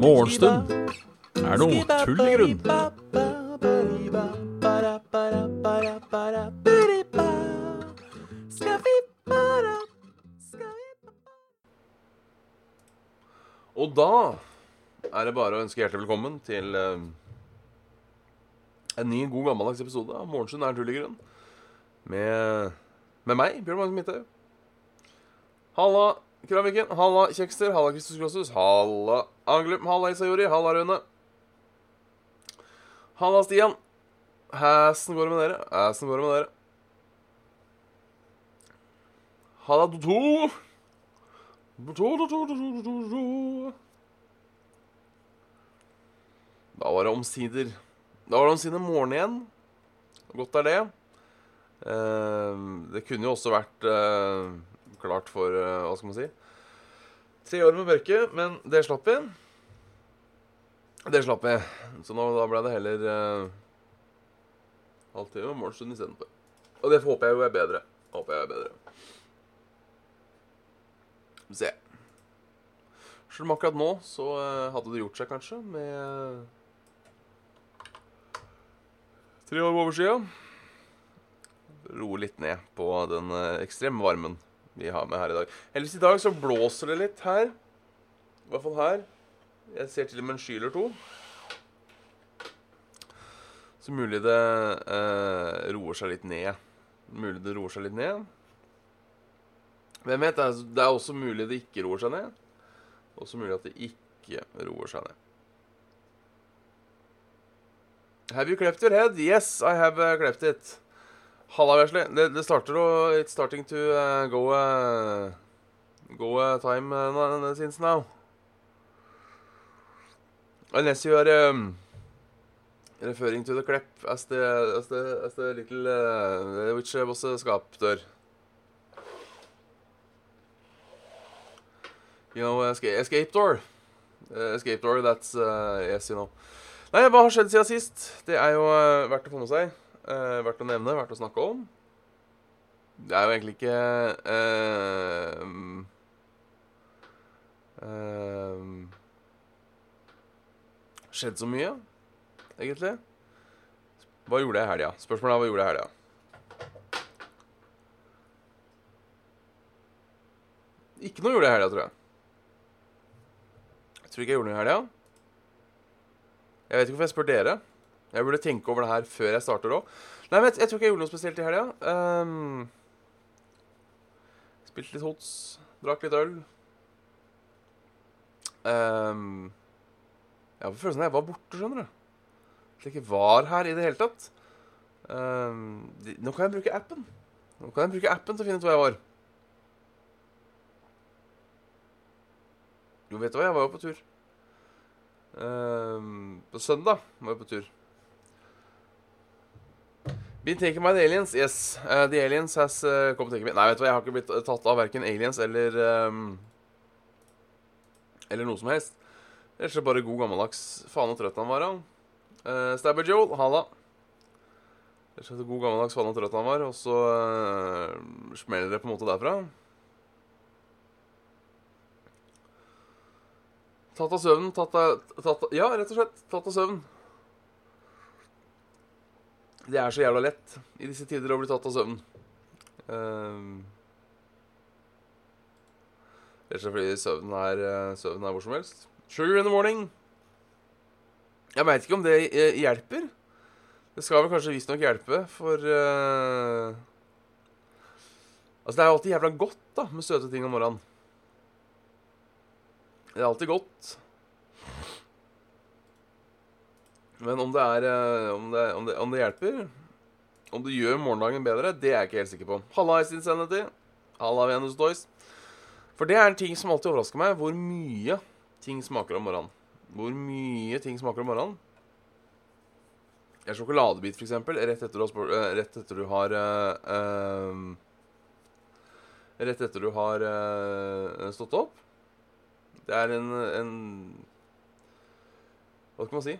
Morgenstund er noe tull i grunn. Og da er det bare å ønske hjertelig velkommen til eh, en ny, god, gammeldags episode av Morgenstund er tull i grunn. Med, med meg, Bjørn Magnus Midthaug. Halla, Kraviken. Halla, Kjekster. Halla, Kristus Krossus. Halla, Anglum. Halla, Isajori. Halla, Rune. Halla, Stian. Hæsen går det med dere? Hæsen går det med dere? Halla, Dodo. Da var det omsider Da var det omsider morgen igjen. Godt er det. Eh, det kunne jo også vært eh, klart for eh, Hva skal man si Tre år med mørke, men det slapp vi. Det slapp vi. Så nå, da ble det heller uh, halvtime morgenstund istedenfor. Og det håper jeg jo er bedre. Håper jeg er bedre. Se. Selv om akkurat nå så uh, hadde det gjort seg, kanskje, med tre år på oversida. Roe litt ned på den eh, ekstreme varmen vi har med her i dag. Heldigvis i dag så blåser det litt her. I hvert fall her. Jeg ser til og med en sky eller to. Så mulig det eh, roer seg litt ned. Mulig det roer seg litt ned. Hvem vet? Det er, også mulig det ikke roer seg ned. Også mulig at det ikke roer seg ned. Have you cleft your head? Yes, I have uh, cleft it. Halla, Wesley. Det, det starter å It's starting to uh, go uh, Go uh, time uh, since now. Unless you are um, referring to the clap as the, as the, as the little uh, which was a skapdør. You know, escape, escape door. Uh, escape door, that's uh, Yes, you know. Nei, hva har skjedd siden sist? Det er jo uh, verdt å få med seg. Uh, verdt å nevne, verdt å snakke om. Det er jo egentlig ikke eh, eh, Skjedd så mye, egentlig. Hva gjorde jeg i helga? Spørsmålet er hva gjorde jeg i helga? Ikke noe gjorde jeg i helga, tror jeg. Jeg tror ikke jeg gjorde noe i helga. Jeg vet ikke hvorfor jeg spør dere. Jeg burde tenke over det her før jeg starter òg. Nei, men jeg, jeg, tror ikke jeg gjorde noe spesielt i helga. Um, spilte litt hots, drakk litt øl. Um, jeg har følelsen av jeg var borte, skjønner du. At jeg ikke var her i det hele tatt. Um, de, nå kan jeg bruke appen. Nå kan jeg bruke appen til å finne ut hvor jeg var. Jo, vet du hva, jeg var jo på tur. Um, på søndag var jeg på tur. Been taken by the aliens. Yes. Uh, the aliens has uh, come taken me. Nei, vet du hva, jeg har ikke blitt tatt av verken aliens eller um, Eller noe som helst. Ellers er det bare god gammeldags faen og trøtt han var av. Uh, Stabber Joel, halla. Ellers er det god gammeldags faen og trøtt han var, og så uh, smeller det på en måte derfra. Tatt av søvnen, tatt av, tatt av Ja, rett og slett. Tatt av søvn. Det er så jævla lett i disse tider å bli tatt av søvn. Uh, rett og slett fordi søvn er, søvnen er hvor som helst. Sugar in the morning. Jeg veit ikke om det uh, hjelper. Det skal vel kanskje visstnok hjelpe, for uh, Altså, det er jo alltid jævla godt da med søte ting om morgenen. Det er alltid godt. Men om det er om det, om det, om det hjelper Om det gjør morgendagen bedre, det er jeg ikke helt sikker på. Halla, Ice Insanity. Halla, Venus Doys. For det er en ting som alltid overrasker meg, hvor mye ting smaker om morgenen. Hvor mye ting smaker om morgenen. En sjokoladebit, eksempel, rett etter du har, rett etter du har uh, Rett etter du har uh, stått opp. Det er en, en Hva skal man si?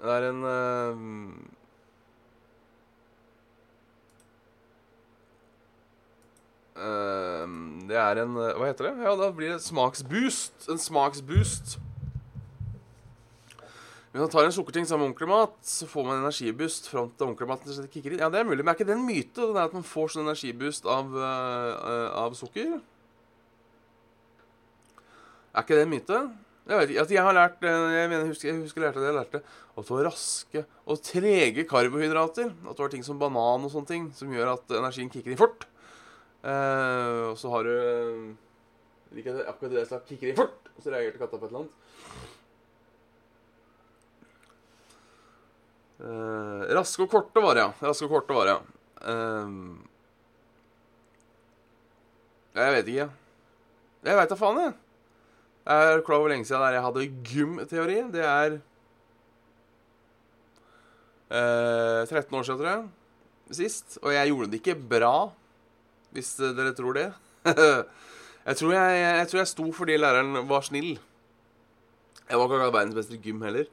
Det er en uh, det er en eh, Hva heter det? Ja, da blir det smaksboost. En smaksboost. Hvis man tar en sukkerting sammen med onkelmat, så får man energiboost fram til onkelmaten maten kicker inn. Ja, det er mulig, men er ikke det en myte? Det er at man får sånn energiboost av, uh, av sukker? Er ikke det en myte? Jeg vet ikke. Altså, jeg har lært Jeg, mener, husker, jeg husker jeg lærte det. Jeg lærte at det var raske og trege karbohydrater. At det var ting som banan og sånne ting som gjør at energien kicker inn fort. Eh, og så har du like, akkurat det som kicker inn fort. Og så reagerte katta på et eller annet. Eh, raske og korte var det, ja. Raske og korte var det, ja. Eh, jeg vet ikke. Jeg veit da faen, jeg. Jeg er klar over hvor lenge siden jeg hadde gymteori. Det er eh, 13 år siden, tror jeg. Sist. Og jeg gjorde det ikke bra, hvis dere tror det. jeg, tror jeg, jeg, tror jeg sto fordi læreren var snill. Jeg var ikke verdens beste gym heller.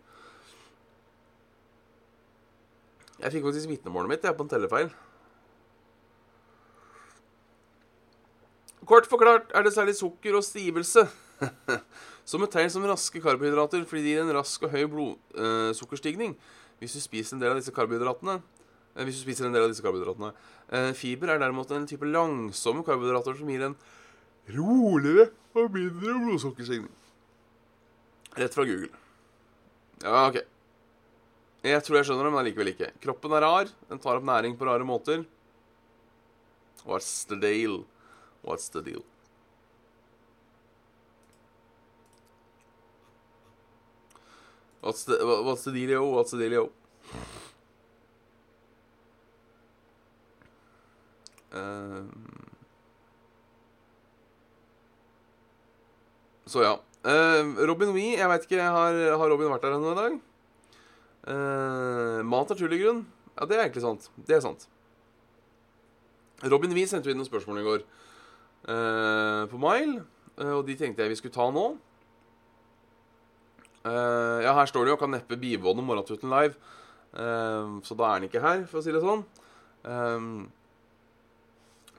Jeg fikk faktisk vitnemålet mitt jeg, på en tellefeil. Kort forklart er det særlig sukker og stivelse som et tegn som raske karbohydrater fordi de gir en rask og høy blodsukkerstigning hvis du spiser en del av disse karbohydratene. Eh, hvis du spiser en del av disse karbohydratene. Eh, fiber er derimot en type langsomme karbohydrater som gir en roligere og mindre blodsukkerstigning. Rett fra Google. Ja, OK. Jeg tror jeg skjønner det, men allikevel ikke. Kroppen er rar. Den tar opp næring på rare måter. What's the deal? What's the deal? What's the, what's the dealio? What's the dealio? Um, så ja. Uh, Robin Wee, jeg veit ikke, har, har Robin vært der ennå i dag? Uh, mat naturlig grunn. Ja, det er egentlig sant. Det er sant. Robin Wee sendte inn noen spørsmål i går uh, på Mile, uh, og de tenkte jeg vi skulle ta nå. Ja, her står det jo 'Kan neppe bivåne Morgentuten live', så da er han ikke her, for å si det sånn.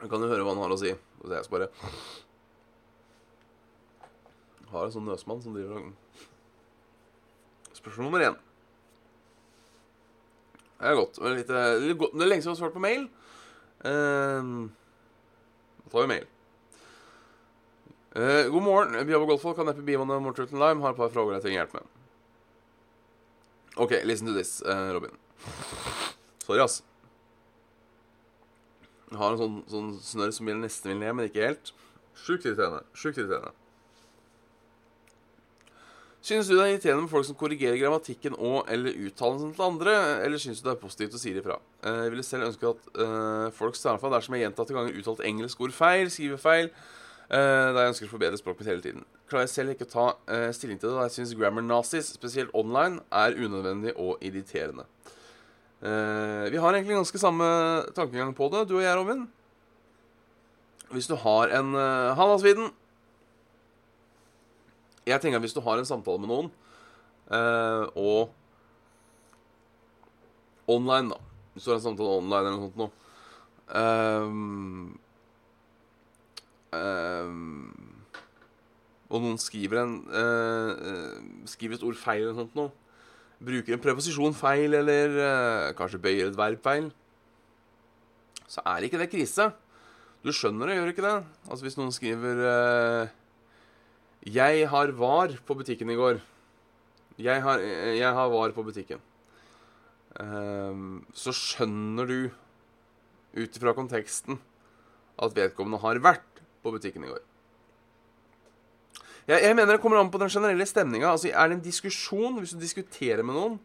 Jeg kan jo høre hva han har å si. Jeg skal bare Har en sånn nøsmann som driver og Spørsmål nummer én. Det er godt. Det er, lenge siden vi har svart på mail. Uh, da tar vi mail. Uh, god morgen. Bjørn Golffolk kan neppe bivåne Morten Lime. Har et par frågor jeg trenger hjelp med. OK, listen to this, uh, Robin. Sorry, ass. Jeg har en sånn, sånn snørr som nesten vil ned, men ikke helt. Sjukt irriterende. Sjukt irriterende. Synes du det er irriterende med folk som korrigerer grammatikken og eller uttalelsen til andre, eller synes du det er positivt å si det ifra? Eh, jeg ville selv ønske at uh, folk starta dersom jeg gjentatte ganger uttalt engelsk ord feil, skriver feil, da jeg ønsker å forbedre språket hele tiden. Klarer jeg selv ikke å ta uh, stilling til det, da jeg syns grammar nazis, spesielt online, er unødvendig og irriterende. vi har egentlig ganske samme tankegang på det, du og jeg, Robin. Hvis du har en uh, Hallasviden jeg tenker at hvis du har en samtale med noen, uh, og online, da Hvis du har en samtale online eller noe sånt noe um, Og noen skriver en uh, Skriver et ord feil eller noe sånt noe Bruker en preposisjon feil, eller uh, kanskje bøyer et verb feil, så er ikke det krise. Du skjønner det, gjør ikke det? Altså Hvis noen skriver uh, jeg har var på butikken i går. Jeg har, jeg har var på butikken. Um, så skjønner du ut ifra konteksten at vedkommende har vært på butikken i går. Jeg, jeg mener det kommer an på den generelle stemninga. Altså, er det en diskusjon, hvis du diskuterer med noen,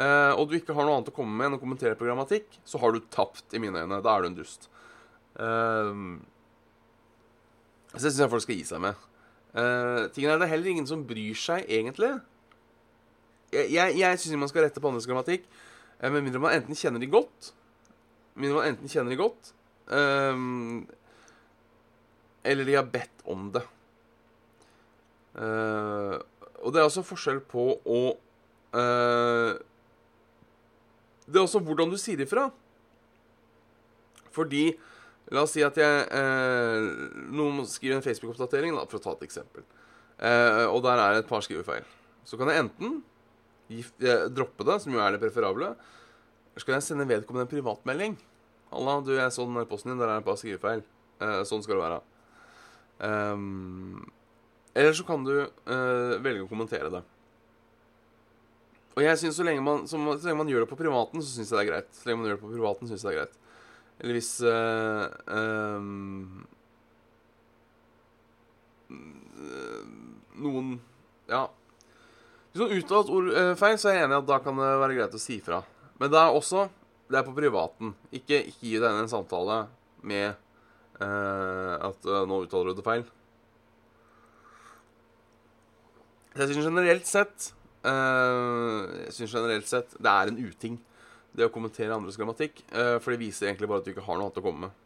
uh, og du ikke har noe annet å komme med enn å kommentere på grammatikk, så har du tapt, i mine øyne. Da er du en dust. Uh, så det syns jeg folk skal gi seg med. Uh, tingen er det heller ingen som bryr seg, egentlig. Jeg, jeg, jeg syns man skal rette på andres grammatikk, uh, med mindre man enten kjenner de godt Mindre man enten kjenner de godt, eller de har bedt om det. Uh, og det er også forskjell på å Det er også hvordan du sier ifra. Fordi La oss si at jeg uh, Noen skriver en Facebook-oppdatering, for å ta et eksempel. Og der er det et par skrivefeil. Så kan jeg enten gift, droppe det, som jo er det preferable, så kan jeg sende vedkommende en privatmelding. 'Halla, du, jeg så den posten din. Der er det et par skrivefeil.' Sånn skal det være. Um, eller så kan du uh, velge å kommentere det. Og jeg synes så lenge, man, så, så lenge man gjør det på privaten, så syns jeg det er greit. Så lenge man gjør det på privaten, synes jeg det er greit. Eller hvis uh, um, Noen Ja. Hvis noen uttalt ord uh, feil, så er jeg enig i at da kan det være greit å si fra. Men det er også Det er på privaten. Ikke, ikke gi deg inn en samtale med at nå uttaler du det feil. Jeg syns generelt sett uh, Jeg synes generelt sett det er en uting, det å kommentere andres grammatikk. For det viser egentlig bare at du ikke har noe annet å komme med.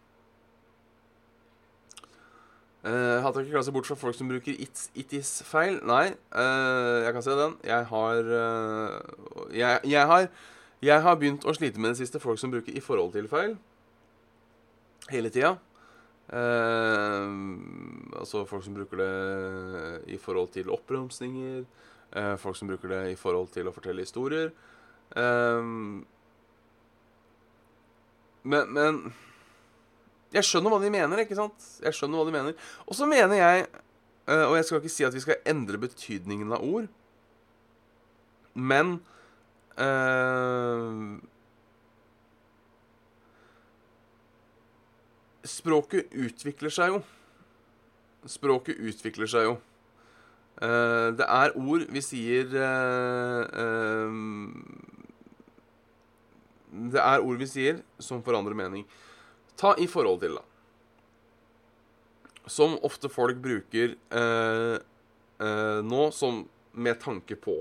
Uh, Hater ikke klart seg bort fra folk som bruker it's, it is-feil. Nei, uh, jeg kan se den. Jeg har, uh, jeg, jeg har Jeg har begynt å slite med det siste folk som bruker i forhold til-feil. Hele tida. Uh, altså folk som bruker det i forhold til oppbremsninger. Uh, folk som bruker det i forhold til å fortelle historier. Uh, men, men Jeg skjønner hva de mener, ikke sant? Jeg skjønner hva de mener. Og så mener jeg, og jeg skal ikke si at vi skal endre betydningen av ord, men Språket utvikler seg jo. Språket utvikler seg jo. Uh, det er ord vi sier uh, uh, Det er ord vi sier som forandrer mening. Ta i forhold til, da. Som ofte folk bruker nå som med tanke på.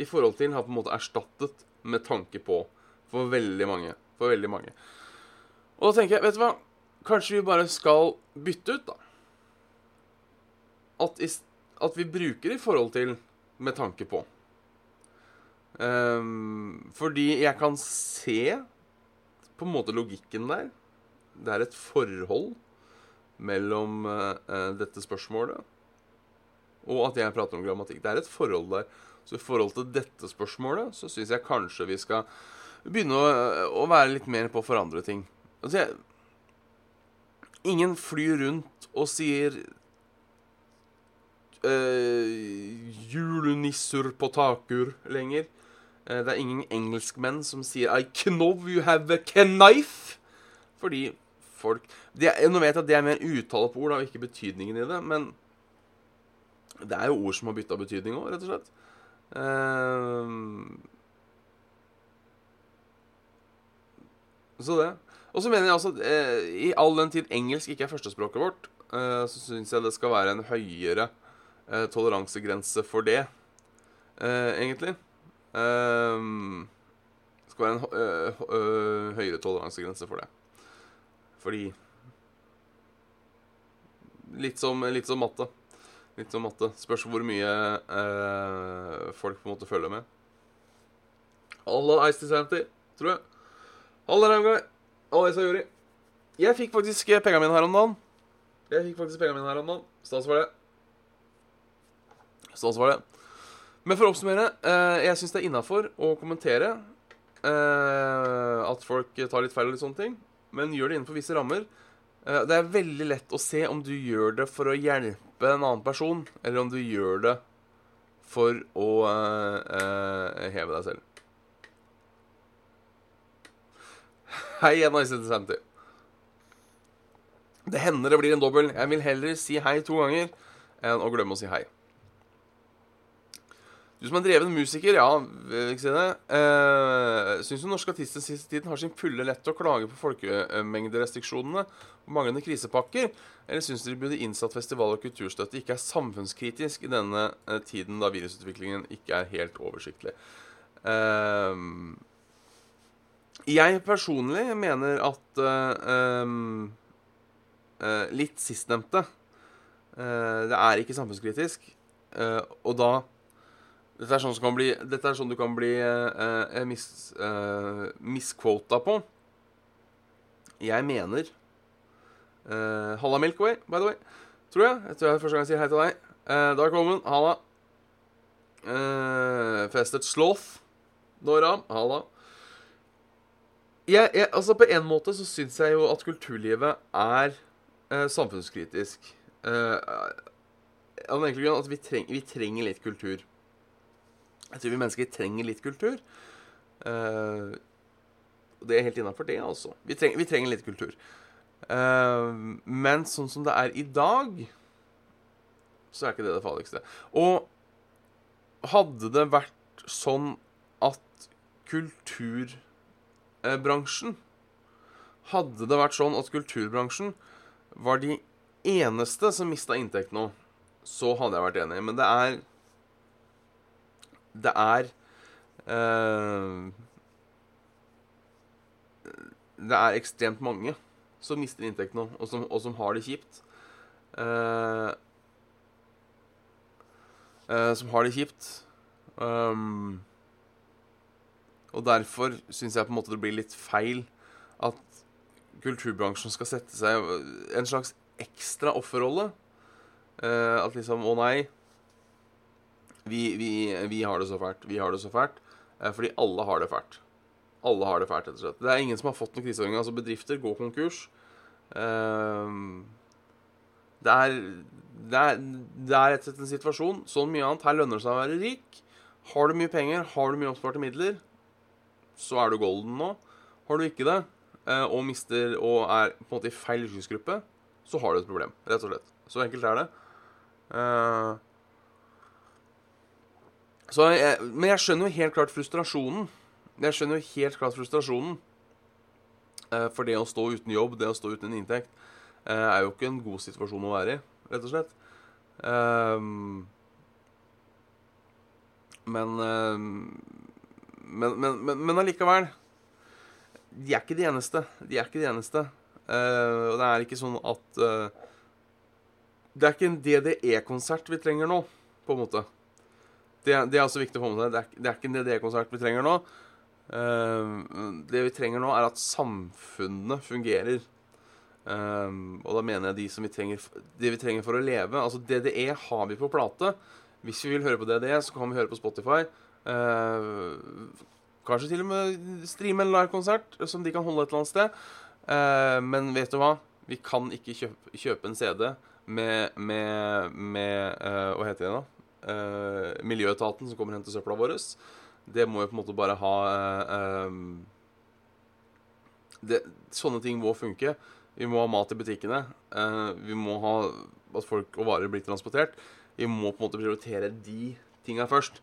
I forhold til har på en måte erstattet med tanke på for veldig mange. For veldig mange. Og da tenker jeg, vet du hva Kanskje vi bare skal bytte ut, da. At, at vi bruker i forhold til med tanke på. Um, fordi jeg kan se på en måte logikken der. Det er et forhold mellom uh, dette spørsmålet og at jeg prater om grammatikk. Det er et forhold der. Så i forhold til dette spørsmålet så syns jeg kanskje vi skal begynne å, å, være litt mer på å forandre ting. Altså jeg, Ingen flyr rundt og sier uh, 'julenisser på takur' lenger. Uh, det er ingen engelskmenn som sier 'I know you have a knife'. Fordi folk er, Nå vet jeg at det er mer uttale på ord, og ikke betydningen i det, men det er jo ord som har bytta betydning òg, rett og slett. Uh, så det. Og så mener jeg altså eh, I all den tid engelsk ikke er førstespråket vårt, eh, så syns jeg det skal være en høyere eh, toleransegrense for det, eh, egentlig. Ehm, det skal være en eh, eh, høyere toleransegrense for det. Fordi Litt som, litt som matte. Litt som matte. Spørs hvor mye folk på en måte følger med. Alle Ice Santy, tror jeg. Alle Ramguy. Alisa Jori. Jeg fikk faktisk pengene mine her om dagen. Jeg fikk faktisk pengene mine her om dagen. Stas var det. Stas var det. Men for å oppsummere, eh, jeg syns det er innafor å kommentere eh, at folk tar litt feil og litt sånne ting, men gjør det innenfor visse rammer. Eh, det er veldig lett å se om du gjør det for å hjelpe en annen person, eller om du gjør det for å eh, eh, heve deg selv. Hei igjen, Ice Santy. Det hender det blir en dobbel. Jeg vil heller si hei to ganger enn å glemme å si hei. Du som er dreven musiker, ja, vil si det. Eh, Syns du norske artister siste tiden har sin fulle lett til å klage på folkemengderestriksjonene og manglende krisepakker? Eller syns de burde innsatt festival- og kulturstøtte ikke er samfunnskritisk i denne eh, tiden da virusutviklingen ikke er helt oversiktlig? Eh, jeg personlig mener at uh, uh, Litt sistnevnte. Uh, det er ikke samfunnskritisk. og da Dette er sånn, som kan bli, dette er sånn du kan bli mis, misquota på. Jeg mener Halla Milkway, by the way. Tror jeg. Jeg tror det er første gang jeg sier hei til deg. Uh, er Omen, halla. Festet Sloth. Nora, halla. Jeg, jeg, altså På en måte så syns jeg jo at kulturlivet er eh, samfunnskritisk. Eh, av den enkle grunn at vi, treng, vi, trenger litt kultur. Jeg tror vi mennesker trenger litt kultur. Uh, det er helt innafor det, altså. Vi, treng, vi, trenger litt kultur. Eh, men sånn som det er i dag, så er ikke det det farligste. Og hadde det vært sånn at kulturbransjen Hadde det vært sånn at kulturbransjen var de eneste som mista inntekt nå, så hadde jeg vært enig. Men det er Det er uh, Det er ekstremt mange som mister inntekt nå, og som, og som har det kjipt. Uh, uh, som har det kjipt. Um, og derfor syns jeg på en måte det blir litt feil at kulturbransjen skal sette seg en slags ekstra offerrolle. Uh, at liksom Å nei, vi, vi, vi, har det så fælt. Vi har det så fælt. Uh, fordi alle har det fælt. Alle har det fælt, rett og slett. Det er ingen som har fått noen kriseordning. Altså, bedrifter går konkurs. Uh, det er det er, rett og slett en situasjon Sånn mye annet. Her lønner det seg å være rik. Har du mye penger, har du mye oppsparte midler, så er du golden nå. Har du ikke det, og mister og er på en måte i feil yrkesgruppe, så har du et problem. Rett og slett. Så enkelt er det. Så jeg, men jeg skjønner jo helt klart frustrasjonen. Jeg skjønner jo helt klart frustrasjonen. Uh, for det å stå uten jobb, det å stå uten inntekt, er jo ikke en god situasjon å være i, rett og slett. men, men, men, men allikevel De er ikke de eneste. De er ikke de eneste. og det er ikke sånn at det er ikke en DDE-konsert vi trenger nå, på en måte. Det, det, er også viktig å få med seg. Det er, det er ikke en DDE-konsert vi trenger nå. Uh, det vi trenger nå, er at samfunnet fungerer. Og da mener jeg de som vi trenger, det vi trenger for å leve. Altså DDE har vi på plate. Hvis vi vil høre på DDE, så kan vi høre på Spotify. Uh, kanskje til og med streame en livekonsert som de kan holde et eller annet sted. Uh, men vet du hva? Vi kan ikke kjøpe, kjøpe en CD med, med, med uh, Hva heter det da? Miljøetaten som kommer og henter søpla vår. Det må jo på en måte bare ha det, Sånne ting må funke. Vi må ha mat i butikkene. vi må ha at folk og varer blir transportert. Vi må på en måte prioritere de tinga først.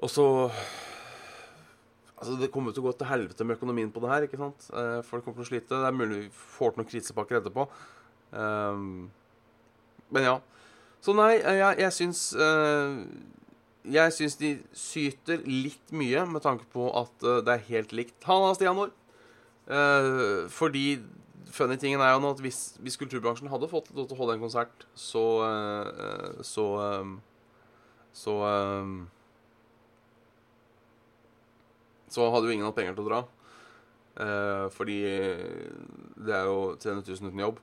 Og så Altså, Det kommer til å gå til helvete med økonomien på det her. ikke sant? Uh, folk kommer til å slite. Det er mulig vi får til noen krisepakker etterpå. Um, men ja. Så nei, eh, jeg, jeg syns uh, Jeg syns de syter litt mye med tanke på at uh, det er helt likt. Halla, Stianor. Uh, fordi funny tingen er jo nå at hvis, hvis kulturbransjen hadde fått lov til å holde en konsert, så Så um, Så um, så hadde jo ingen hatt penger til å dra. Uh, fordi det er jo 300 000 uten jobb.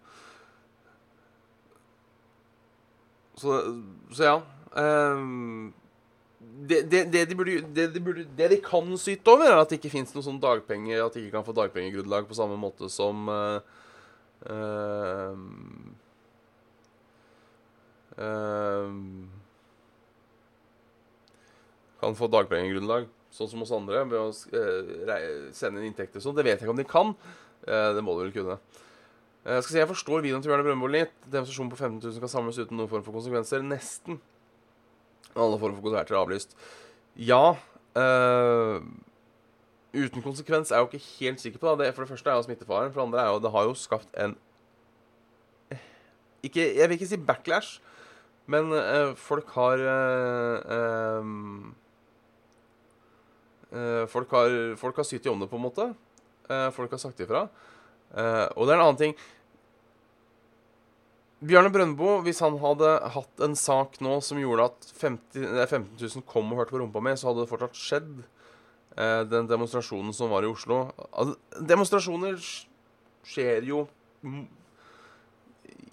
Så, så ja. Um, det, det, det, de burde, de burde, det, de kan syte over, er at det ikke fins noe sånn dagpenger At de ikke kan få dagpengegrunnlag på samme måte som uh, uh, uh, Kan få dagpengegrunnlag sånn som oss andre, ved å uh, sende inn inntekter sånn. Det vet jeg ikke om de kan. Uh, det må de vel kunne. Jeg skal si, jeg forstår videoen til Bjørne Brøndbo litt. Demonstrasjonen på 15 000 kan samles uten noen form for konsekvenser. Nesten. Alle former for konserter er avlyst. Ja. uten konsekvens er jeg jo ikke helt sikker på det. For det første er jo smittefaren. For det andre er jo det har jo skapt en ikke, Jeg vil ikke si backlash, men folk har Eh, folk har, folk har sytt i om det, på en måte. Eh, folk har sagt ifra. Eh, og det er en annen ting Bjørne Brøndbo, hvis han hadde hatt en sak nå som gjorde at 50, 15 000 kom og hørte på rumpa mi, så hadde det fortsatt skjedd. eh, den demonstrasjonen som var i Oslo altså, Demonstrasjoner skjer jo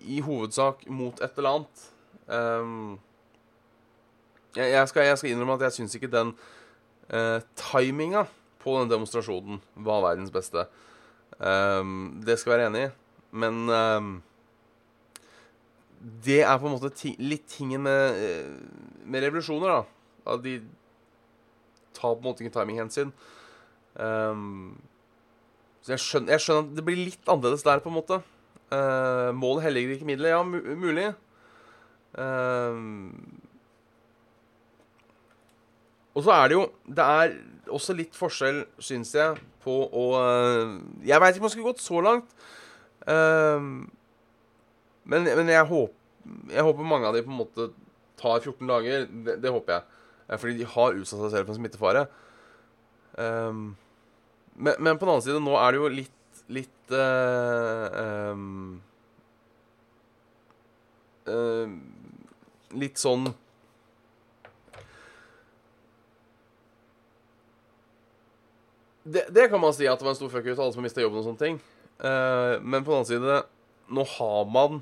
i hovedsak mot et eller annet. Um, jeg, jeg, skal, jeg, skal, innrømme at jeg syns ikke den uh, timinga på den demonstrasjonen var verdens beste. Um, det skal jeg være enig i. Men um, det er på en måte ti litt tingen med, eh, med revolusjoner, da. At de tar på en måte ikke timinghensyn. Um, så jeg skjønner, jeg skjønner, at det blir litt annerledes der, på en måte. Uh, målet helliger ikke middelet. Ja, mulig. Uh, og så er det jo Det er også litt forskjell, syns jeg, på å uh, Jeg veit ikke om jeg skulle gått så langt. Uh, men, men jeg, håper, jeg, håper, mange av de på en måte tar 14 dager. Det, det håper jeg. Fordi de har utsatt seg selv for en smittefare. Men, men, på den annen side, nå er det jo litt Litt uh, um, uh, Litt sånn det, kan man si at det var en stor fuck ut, alle som har mista jobben og sånne ting. Uh, men på den annen side, nå har man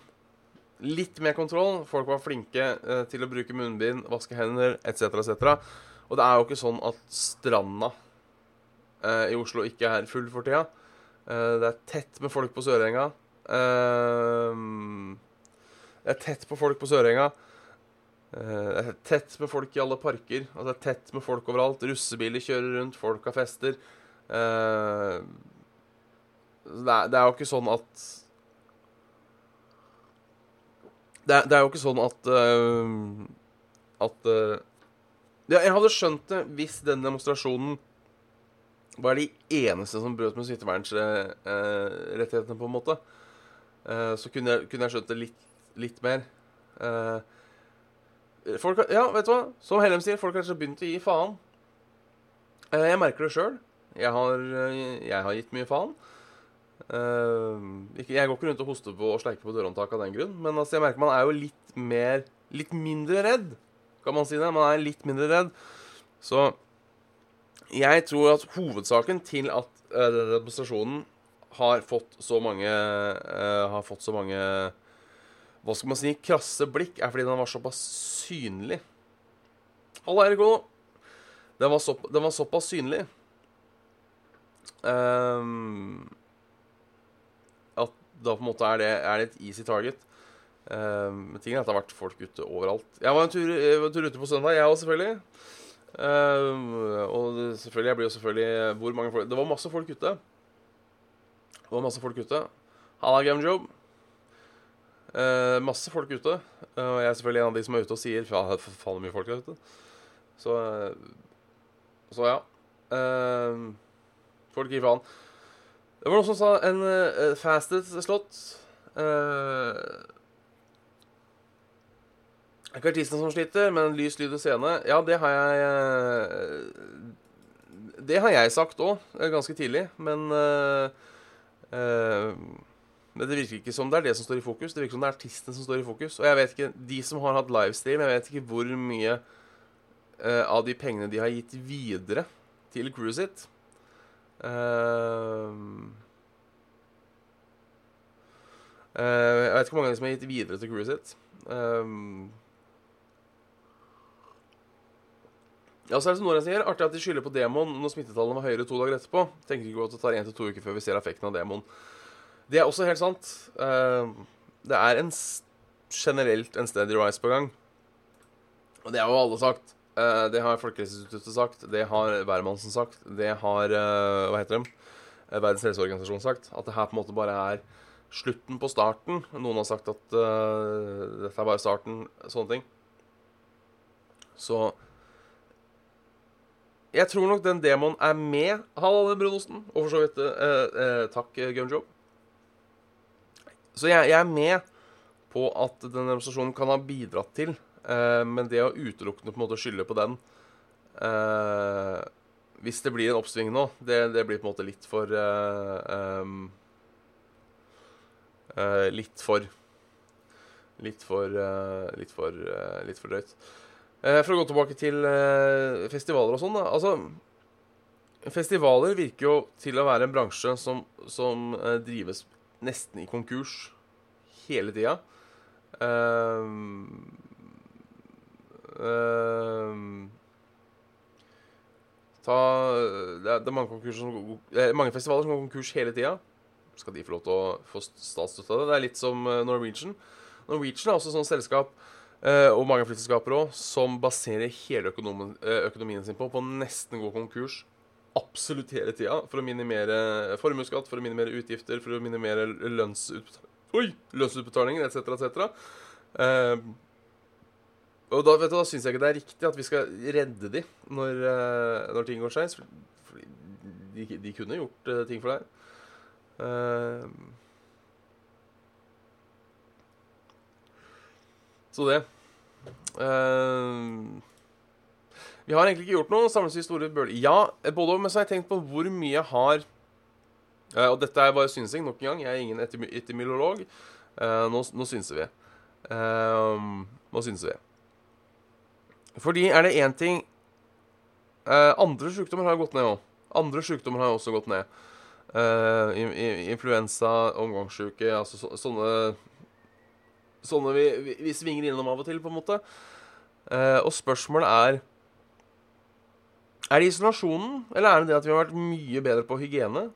litt mer kontroll. Folk var flinke uh, til å bruke munnbind, vaske hender etc., etc. Og det er jo ikke sånn at stranda uh, i Oslo ikke er full for tida. Det er tett med folk på Sørenga. det er tett på folk på Sørenga. det er tett med folk i alle parker. Altså det er tett med folk overalt. Russebiler kjører rundt, folk har fester. Det, er, det er jo ikke sånn at det er, det er, jo ikke sånn at uh, At uh, Jeg hadde skjønt det hvis den demonstrasjonen var de eneste som brøt med smittevernrettighetene, på en måte. så kunne jeg, kunne jeg, skjønt det litt, litt mer. folk Ja, vet du hva? Som Hellem sier, folk har kanskje begynt å gi faen. jeg merker det sjøl. Jeg, jeg, har gitt mye faen. Uh, jeg går ikke rundt og hoster på og sleiker på dørhåndtaket av den grunn, men altså, jeg merker man er jo litt mer Litt mindre redd, kan man si det. Man er litt mindre redd. Så jeg tror at hovedsaken til at uh, demonstrasjonen har fått så mange uh, Har fått så mange Hva skal man si krasse blikk, er fordi den var såpass synlig. Halla, Erik Olo. Den, den var, såpass synlig. Um, da på en måte er det, er det et easy target. Um, tingen er at det har vært folk ute overalt. Jeg var en tur, var en tur ute på søndag, jeg òg, selvfølgelig. Um, og det, selvfølgelig, jeg blir jo selvfølgelig Hvor mange folk Det var masse folk ute. Det var masse folk ute. Halla, Game Job. Uh, masse folk ute. Uh, jeg er selvfølgelig en av de som er ute og sier for faen mye folk der ute. Så, så ja. Uh, folk gir faen. Det var noen som sa en uh, fasted slott uh, Ikke artisten som sliter, men lys, lyd og scene. Ja, det har jeg uh, Det har jeg sagt òg, ganske tidlig. Men uh, Men det virker ikke som det er det som står i fokus. Det virker som det er artisten som står i fokus. Og jeg vet ikke, de som har hatt livestream, jeg vet ikke hvor mye av de pengene de har gitt videre til crewet sitt. Uh, jeg vet ikke hvor mange som har gitt videre til crewet sitt. Um, ja, så er det som Nora sier, Artig at de skylder på demoen når smittetallene var høyere to dager etterpå. Tenker ikke godt at det tar én til to uker før vi ser effekten av demoen. Det er også helt sant. Uh, det er en generelt en steady rise på gang. Og det har jo alle sagt. Uh, det har Folkehelseinstituttet sagt, det har Værmannsen sagt, det har uh, Hva heter de? Uh, Verdens helseorganisasjon sagt. At det her på en måte bare er slutten på starten. Noen har sagt at dette er bare starten. Sånne ting. Så Jeg tror nok den demoen er med, Halla, brunosten. Og for så vidt Takk, Gunjob. Så jeg, jeg, er med på at den demonstrasjonen kan ha bidratt til Uh, men det å utelukkende på en måte skylde på den uh, Hvis det blir en oppsving nå, det, det, blir på en måte litt for uh, um, Litt for Litt for Litt for, litt for drøyt. for å gå tilbake til festivaler og sånn, da. Altså festivaler virker jo til å være en bransje som, som drives nesten i konkurs hele tida. Ehm, ta det er, mange, som, er mange festivaler som går konkurs hele tida. Skal de få lov til å få statsstøtte av det? Det er litt som eh, Norwegian. Norwegian er også sånn selskap, eh, og mange flyselskaper òg, som baserer hele økonomien, eh, økonomien sin på på nesten gå konkurs absolutt hele tida for å minimere formuesskatt, for å minimere utgifter, for å minimere lønnsutbetalinger etc., etc. Og da, vet da syns jeg ikke det er riktig at vi skal redde de når, eh, når ting går skeis. De, de kunne gjort uh, ting for deg. Uh, så det. Uh, vi har egentlig ikke gjort noe. Samles store bøler. Ja, både men så har jeg tenkt på hvor mye jeg har Og dette er bare synsing, nok en gang. Jeg er ingen etym etymolog. Nå, nå synser vi. Nå synser vi. Fordi er det én ting eh, Andre sykdommer har gått ned òg. Andre sykdommer har også gått ned. Eh, influensa, omgangssyke, altså så, sånne Sånne vi, vi, vi svinger innom av og til, på en måte. Eh, og spørsmålet er Er det isolasjonen, eller er det det at vi har vært mye bedre på hygiene?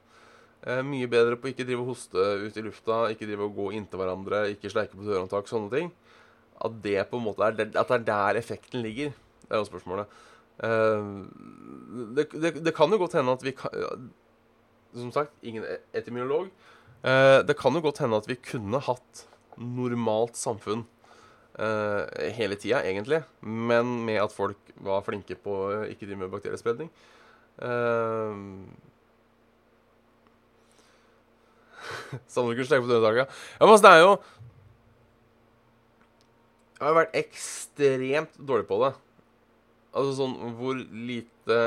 Eh, mye bedre på ikke drive og hoste ut i lufta, ikke drive og gå inntil hverandre, ikke sleike på dørhåndtak, sånne ting. At det på en måte er at det er der effekten ligger, det er jo spørsmålet. Eh, det, det, det kan jo godt hende at vi kan Som sagt, ingen e- etymolog. Eh, det kan jo godt hende at vi kunne hatt normalt samfunn eh, hele tida, egentlig. Men med at folk var flinke på å ikke drive med bakteriespredning. Kunne sleike på dørdaga. Ja, men altså, det er jo Jeg har vært ekstremt dårlig på det. Altså sånn hvor lite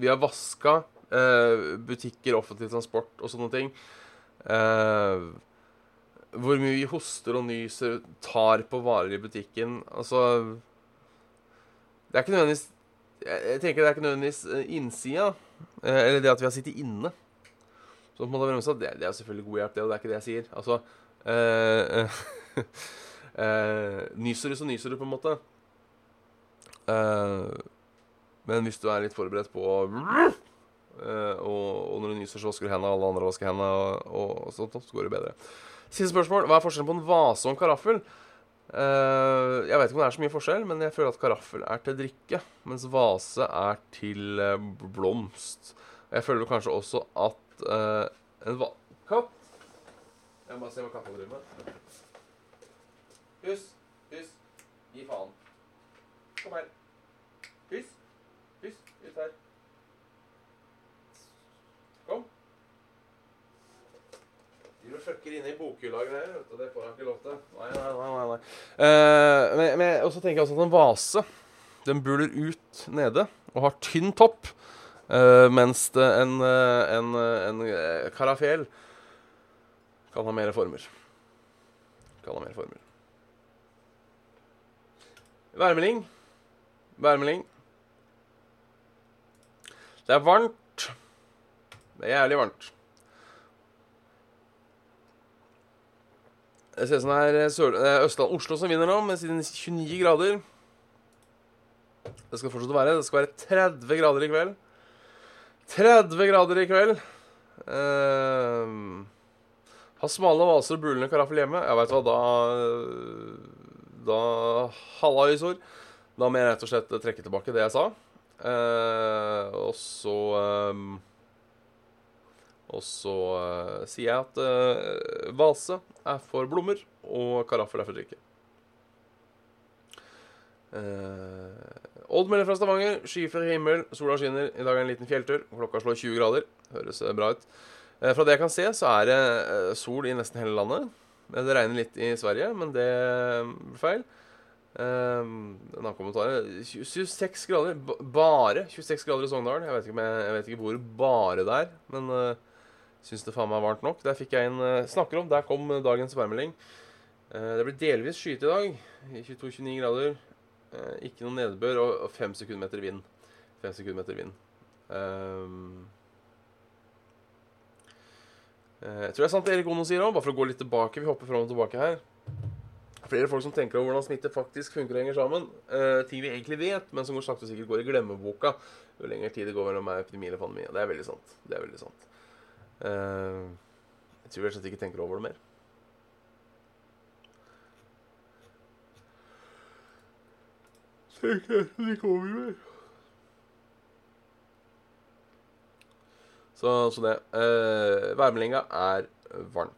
Vi har vaska eh, butikker, offentlig transport og sånne ting. Eh, hvor mye vi hoster og nyser, tar på varer i butikken. Altså Det er ikke nødvendigvis Jeg, tenker det er ikke nødvendigvis eh, innsida, eh, eller det at vi har sittet inne. Så på en måte, bremsa, det, det er selvfølgelig god hjelp, det, og det er ikke det jeg sier. Altså eh, eh, Nyser du, så nyser du, på en måte. Eh, men hvis du er litt forberedt på eh, og, og når du nyser, så vasker du hendene, alle andre vasker hendene, og, og sånt, så går det bedre. Siste spørsmål. Hva er forskjellen på en vase og en karaffel? Eh, jeg vet ikke om det er så mye forskjell, men jeg føler at karaffel er til drikke, mens vase er til eh, blomst. Jeg føler kanskje også at eh, en va... Katt? Jeg må bare se hva katta driver med. Hus, hus, gi faen. Kom her. Hus, hus, ut her. Kom. De fucker inne i bokhylla og greier, vet du. Det får han ikke lov til. Nei, nei, nei. nei. Eh, men, men og så tenker jeg også at en vase, den buler ut nede og har tynn topp. Uh, mens det en, eh, en, en eh, karafel kan ha mer former. Kan ha mer former. Værmelding. Værmelding. Det er varmt. Det er jævlig varmt. Jeg ser sånn her er Sør er Østland Oslo som vinner nå, med sine 29 grader. Det skal fortsatt være. Det skal være 30 grader i kveld. 30 grader i kveld. Uh, har smale vaser og bulende karaffel hjemme. Jeg veit hva, da Da Hallaisor. Da må jeg rett og slett trekke tilbake det jeg sa. Eh, og så eh, Og så eh, sier jeg at eh, vase er for blommer, og karaffel er for drikke. Uh, Odd melder fra Stavanger. Skyfri himmel, sola skinner. I dag er det en liten fjelltur. Klokka slår 20 grader. Høres eh, bra ut. Eh, fra det jeg kan se, så er det eh, sol i nesten hele landet. Det regner litt i Sverige, men det blir feil. Um, en annen kommentar 26 grader. Bare 26 grader i Sogndal. Jeg vet ikke, jeg, jeg vet ikke hvor bare det er, men uh, syns det faen meg er varmt nok. Der fikk jeg en uh, snakker om. Der kom dagens værmelding. Uh, det blir delvis skyet i dag. 22-29 grader. Uh, ikke noe nedbør og, og 5 sekundmeter vind. 5 sekundmeter vind. Um, jeg tror det er sant det Erik Ono sier òg, bare for å gå litt tilbake. Vi hopper fram og tilbake her. Flere folk som tenker over hvordan smitte faktisk funker og henger sammen. Eh, ting vi egentlig vet, men som går sakte og sikkert går i glemmeboka jo lenger tid det går mellom epidemi eller pandemi. Det er veldig sant. Det er veldig sant. Eh, jeg tror rett og ikke tenker over det mer. Tenker jeg ikke over mer. Så, så det. Uh, værmeldinga er varmt.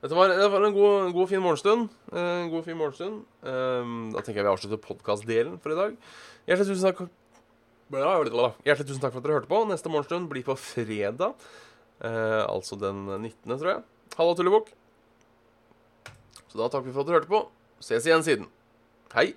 Dette var, det var en god, god fin morgenstund. En god, fin morgenstund. Uh, da tenker jeg vi avslutter podkastdelen for i dag. Hjertelig tusen takk Hjertelig tusen takk for at dere hørte på. Neste morgenstund blir på fredag. Eh, altså den 19., tror jeg. Halla, Tullebukk. Så da takker vi for at dere hørte på. Ses igjen siden. Hei.